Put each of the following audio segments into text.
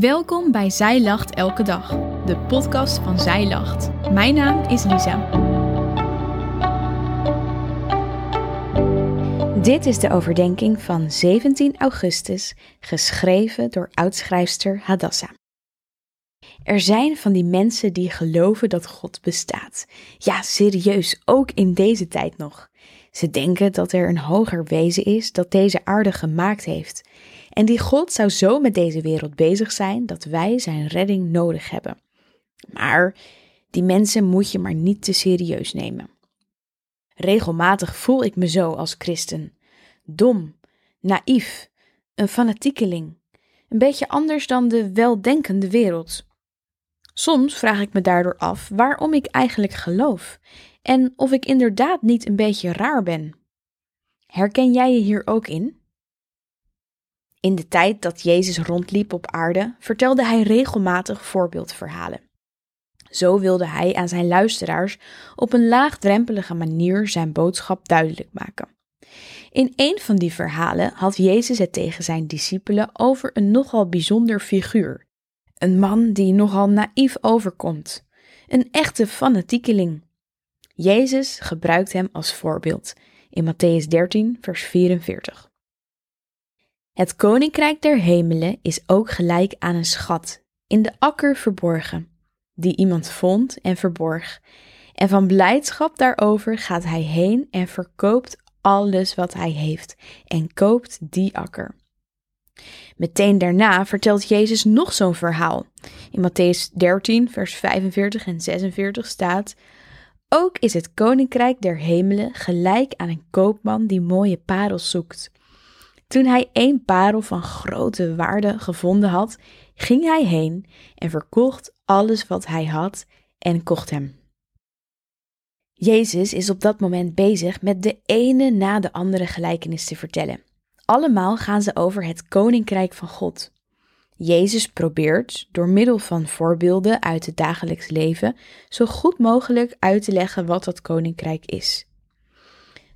Welkom bij Zij Lacht Elke Dag, de podcast van Zij Lacht. Mijn naam is Lisa. Dit is de overdenking van 17 augustus, geschreven door oudschrijfster Hadassa. Er zijn van die mensen die geloven dat God bestaat. Ja, serieus, ook in deze tijd nog. Ze denken dat er een hoger wezen is dat deze aarde gemaakt heeft. En die God zou zo met deze wereld bezig zijn dat wij zijn redding nodig hebben. Maar die mensen moet je maar niet te serieus nemen. Regelmatig voel ik me zo als christen. Dom, naïef, een fanatiekeling. Een beetje anders dan de weldenkende wereld. Soms vraag ik me daardoor af waarom ik eigenlijk geloof en of ik inderdaad niet een beetje raar ben. Herken jij je hier ook in? In de tijd dat Jezus rondliep op aarde, vertelde hij regelmatig voorbeeldverhalen. Zo wilde hij aan zijn luisteraars op een laagdrempelige manier zijn boodschap duidelijk maken. In een van die verhalen had Jezus het tegen zijn discipelen over een nogal bijzonder figuur. Een man die nogal naïef overkomt. Een echte fanatiekeling. Jezus gebruikt hem als voorbeeld in Matthäus 13, vers 44. Het koninkrijk der hemelen is ook gelijk aan een schat, in de akker verborgen, die iemand vond en verborg. En van blijdschap daarover gaat hij heen en verkoopt alles wat hij heeft en koopt die akker. Meteen daarna vertelt Jezus nog zo'n verhaal. In Matthäus 13, vers 45 en 46 staat: Ook is het koninkrijk der hemelen gelijk aan een koopman die mooie parels zoekt. Toen hij één parel van grote waarde gevonden had, ging hij heen en verkocht alles wat hij had en kocht hem. Jezus is op dat moment bezig met de ene na de andere gelijkenis te vertellen. Allemaal gaan ze over het koninkrijk van God. Jezus probeert door middel van voorbeelden uit het dagelijks leven zo goed mogelijk uit te leggen wat dat koninkrijk is.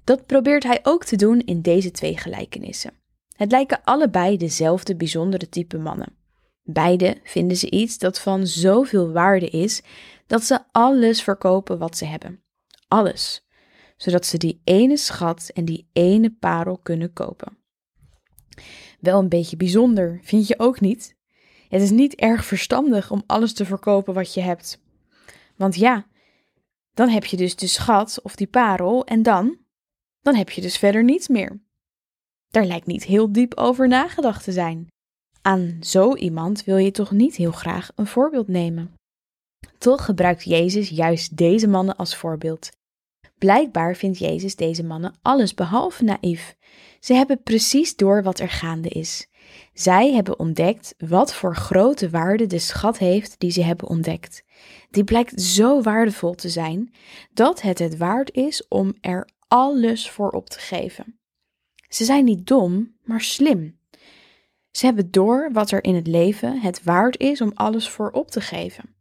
Dat probeert hij ook te doen in deze twee gelijkenissen. Het lijken allebei dezelfde bijzondere type mannen. Beide vinden ze iets dat van zoveel waarde is dat ze alles verkopen wat ze hebben. Alles. Zodat ze die ene schat en die ene parel kunnen kopen. Wel een beetje bijzonder, vind je ook niet? Het is niet erg verstandig om alles te verkopen wat je hebt. Want ja, dan heb je dus de schat of die parel en dan? Dan heb je dus verder niets meer. Daar lijkt niet heel diep over nagedacht te zijn. Aan zo iemand wil je toch niet heel graag een voorbeeld nemen. Toch gebruikt Jezus juist deze mannen als voorbeeld. Blijkbaar vindt Jezus deze mannen alles behalve naïef. Ze hebben precies door wat er gaande is. Zij hebben ontdekt wat voor grote waarde de schat heeft die ze hebben ontdekt. Die blijkt zo waardevol te zijn dat het het waard is om er alles voor op te geven. Ze zijn niet dom, maar slim. Ze hebben door wat er in het leven het waard is om alles voor op te geven.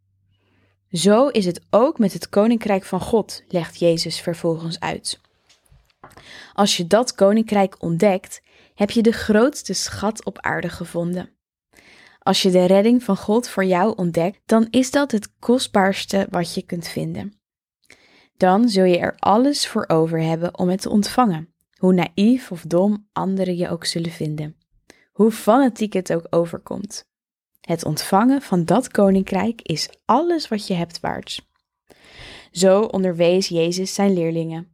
Zo is het ook met het koninkrijk van God, legt Jezus vervolgens uit. Als je dat koninkrijk ontdekt, heb je de grootste schat op aarde gevonden. Als je de redding van God voor jou ontdekt, dan is dat het kostbaarste wat je kunt vinden. Dan zul je er alles voor over hebben om het te ontvangen, hoe naïef of dom anderen je ook zullen vinden, hoe fanatiek het ook overkomt. Het ontvangen van dat koninkrijk is alles wat je hebt waard. Zo onderwees Jezus zijn leerlingen.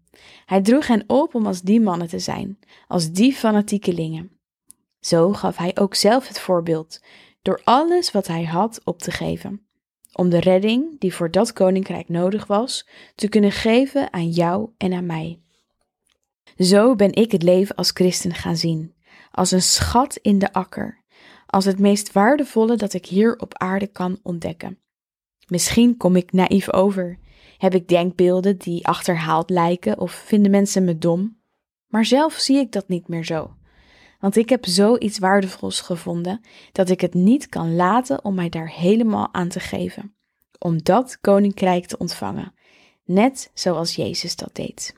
Hij droeg hen op om als die mannen te zijn, als die fanatiekelingen. Zo gaf hij ook zelf het voorbeeld, door alles wat hij had op te geven, om de redding die voor dat koninkrijk nodig was, te kunnen geven aan jou en aan mij. Zo ben ik het leven als christen gaan zien, als een schat in de akker, als het meest waardevolle dat ik hier op aarde kan ontdekken. Misschien kom ik naïef over, heb ik denkbeelden die achterhaald lijken of vinden mensen me dom, maar zelf zie ik dat niet meer zo. Want ik heb zoiets waardevols gevonden dat ik het niet kan laten om mij daar helemaal aan te geven, om dat koninkrijk te ontvangen, net zoals Jezus dat deed.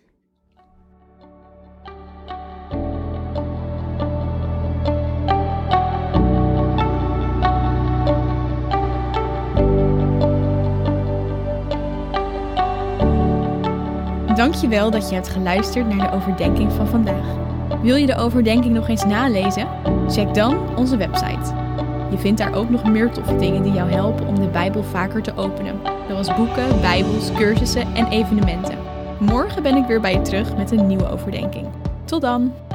Dankjewel dat je hebt geluisterd naar de overdenking van vandaag. Wil je de overdenking nog eens nalezen? Check dan onze website. Je vindt daar ook nog meer toffe dingen die jou helpen om de Bijbel vaker te openen, zoals boeken, Bijbels, cursussen en evenementen. Morgen ben ik weer bij je terug met een nieuwe overdenking. Tot dan!